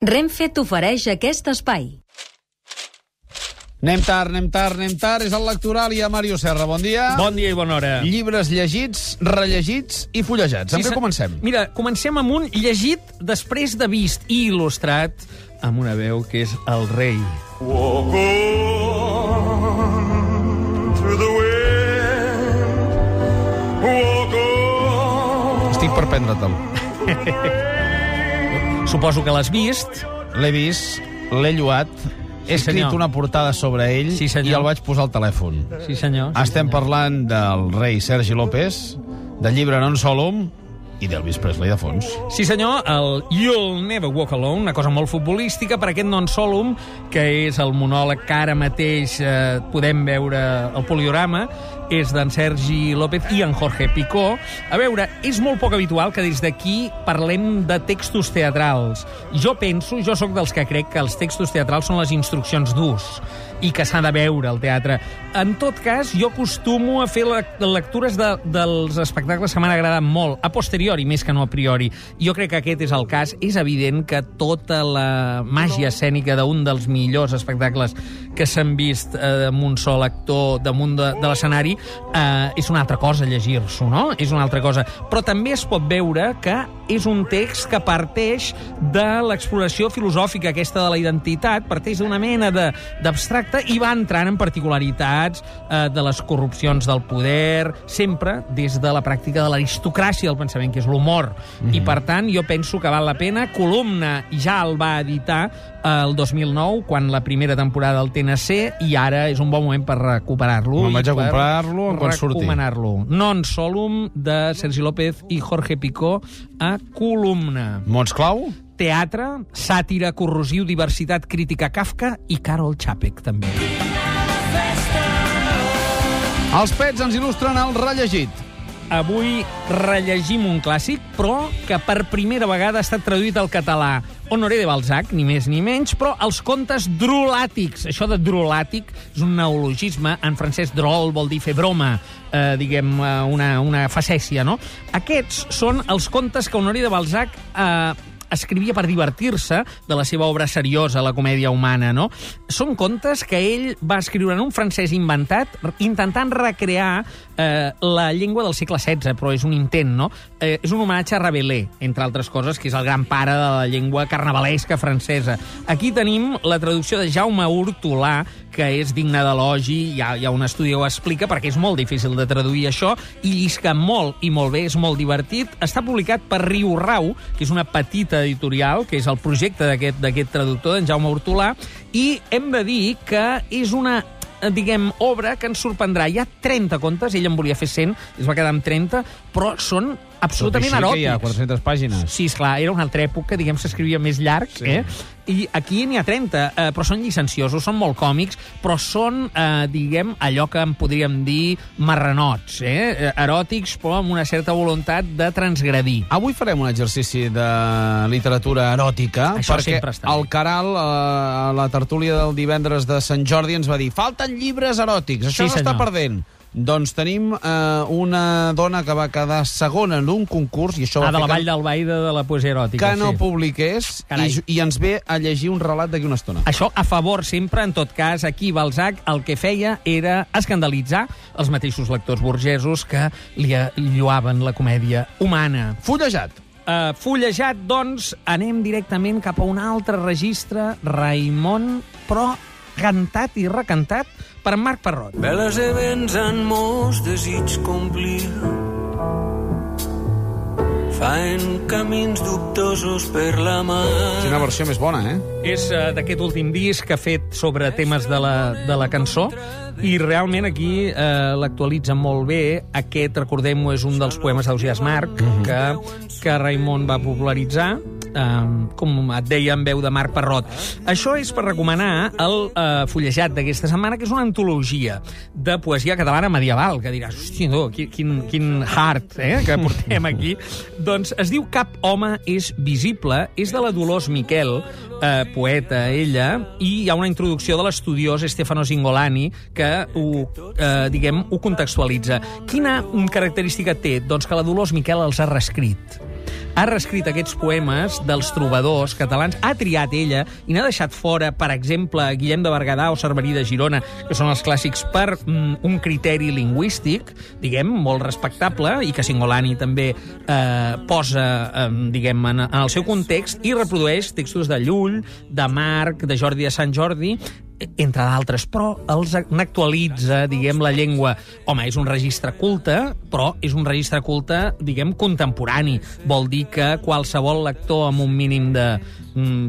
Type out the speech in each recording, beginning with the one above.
Renfe t'ofereix aquest espai. Anem tard, anem tard, anem tard. És el lectoral i a Mario Serra. Bon dia. Bon dia i bona hora. Llibres llegits, rellegits i fullejats. Amb Sí, què comencem? Mira, comencem amb un llegit després de vist i il·lustrat amb una veu que és el rei. Walk on through the wind. Walk on. Estic per prendre-te'l. Suposo que l'has vist. L'he vist, l'he lloat, he Sí, escrit senyor. una portada sobre ell Sí, senyor. i el vaig posar al telèfon. Sí, senyor. Sí, Estem senyor. parlant del rei Sergi López, del llibre Non Solum i d'Elvis Presley de fons. Sí, senyor, el You'll Never Walk Alone, una cosa molt futbolística, per aquest non solum, que és el monòleg que ara mateix eh, podem veure al poliorama, és d'en Sergi López i en Jorge Picó. A veure, és molt poc habitual que des d'aquí parlem de textos teatrals. Jo penso, jo sóc dels que crec que els textos teatrals són les instruccions d'ús i que s'ha de veure al teatre. En tot cas, jo acostumo a fer le- lectures de, dels espectacles que m'han agradat molt, a posteriori més que no a priori. Jo crec que aquest és el cas. És evident que tota la màgia escènica d'un dels millors espectacles que s'han vist eh, amb un sol actor damunt de, de l'escenari eh, és una altra cosa llegir-s'ho, no? És una altra cosa. Però també es pot veure que és un text que parteix de l'exploració filosòfica aquesta de la identitat, parteix d'una mena de- d'abstracte i va entrant en particularitats eh, de les corrupcions del poder, sempre des de la pràctica de l'aristocràcia del pensament, que és l'humor. Mm -hmm. I, per tant, jo penso que val la pena. Columna ja el va editar el 2009, quan la primera temporada del TNC, i ara és un bon moment per recuperar-lo. Me'n vaig a comprar-lo quan surti. recomanar-lo. Non Solum, de Sergi López i Jorge Picó, a Columna. Mots clau? Teatre, sàtira, corrosiu, diversitat, crítica, Kafka i Karol Čapek, també. Els pets ens il·lustren el rellegit. Avui rellegim un clàssic, però que per primera vegada ha estat traduït al català. Honoré de Balzac, ni més ni menys, però els contes drolàtics. Això de drolàtic és un neologisme. En francès, drol vol dir fer broma, eh, diguem, eh, una, una facècia, no? Aquests són els contes que Honoré de Balzac eh, escrivia per divertir-se de la seva obra seriosa, la comèdia humana, no? Són contes que ell va escriure en un francès inventat, intentant recrear eh, la llengua del segle XVI, però és un intent, no? Eh, és un homenatge a Rabelais, entre altres coses, que és el gran pare de la llengua carnavalesca francesa. Aquí tenim la traducció de Jaume Hortolà, que és digna d'elogi, hi, hi ha un estudi que ho explica, perquè és molt difícil de traduir això, i llisca molt i molt bé, és molt divertit. Està publicat per Riu Rau, que és una petita editorial, que és el projecte d'aquest traductor, d'en Jaume Hortolà, i hem de dir que és una diguem, obra que ens sorprendrà. Hi ha 30 contes, ell en volia fer 100, es va quedar amb 30, però són absolutament Tot i així, eròtics. que hi ha 400 pàgines. Sí, esclar, era una altra època, diguem, s'escrivia més llarg, Sí. sí. eh? I aquí n'hi ha 30, eh, però són llicenciosos, són molt còmics, però són, eh, diguem, allò que en podríem dir marranots, eh? eh? Eròtics, però amb una certa voluntat de transgredir. Avui farem un exercici de literatura eròtica, Això perquè està el Caral, eh, a la tertúlia del divendres de Sant Jordi, ens va dir falten llibres eròtics, això Sí, s'està senyor. perdent. Doncs tenim eh, una dona que va quedar segona en un concurs, i això Ah, va de la Vall d'Albaida de la poesia eròtica. que no sí. publiqués, Carai. i, i ens ve a llegir un relat d'aquí una estona. Això a favor sempre, en tot cas, aquí Balzac el que feia era escandalitzar els mateixos lectors burgesos que li lluaven la comèdia humana. Fullejat. Uh, fullejat, doncs, anem directament cap a un altre registre, Raimon, però cantat i recantat per en Marc Parrot. Veles i vents en molts desig complir Fan camins dubtosos per la mar Quina versió més bona, eh? És uh, d'aquest últim disc que ha fet sobre temes de la, de la cançó i realment aquí eh, l'actualitza molt bé. Aquest, recordem-ho, és un dels poemes d'Ausias Marc que, que Raimon va popularitzar eh, com et deia en veu de Marc Parrot. Això és per recomanar el eh, fullejat d'aquesta setmana, que és una antologia de poesia catalana medieval, que diràs, hosti, no, quin, quin, hard eh, que portem aquí. doncs es diu Cap home és visible, és de la Dolors Miquel, eh, poeta ella, i hi ha una introducció de l'estudiós Stefano Singolani que ho, eh, diguem, ho contextualitza. Quina característica té? Doncs que la Dolors Miquel els ha reescrit. Ha reescrit aquests poemes dels trobadors catalans, ha triat ella i n'ha deixat fora, per exemple, Guillem de Berguedà o Cerverí de Girona, que són els clàssics per mm, un criteri lingüístic, diguem, molt respectable, i que Singolani també eh, posa, eh, diguem, en, en el seu context, i reprodueix textos de Llull, de Marc, de Jordi de Sant Jordi, entre d'altres, però els n'actualitza, diguem, la llengua. Home, és un registre culte, però és un registre culte, diguem, contemporani. Vol dir que qualsevol lector amb un mínim de,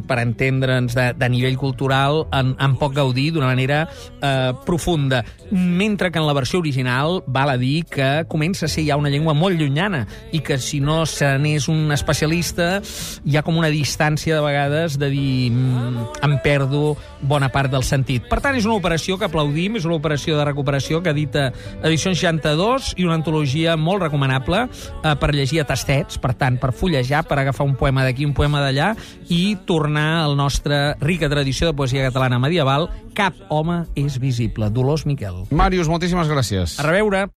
per entendre'ns, de, de nivell cultural, en, en pot gaudir d'una manera eh, profunda. Mentre que en la versió original val a dir que comença a ser ja una llengua molt llunyana i que si no se n'és un especialista hi ha com una distància de vegades de dir mm, em perdo bona part del sentit. Per tant, és una operació que aplaudim, és una operació de recuperació que edita Edició 62 i una antologia molt recomanable eh, per llegir a tastets, per tant, per fullejar, per agafar un poema d'aquí, un poema d'allà i tornar al nostre rica tradició de poesia catalana medieval. Cap home és visible. Dolors Miquel. Màrius, moltíssimes gràcies. A reveure.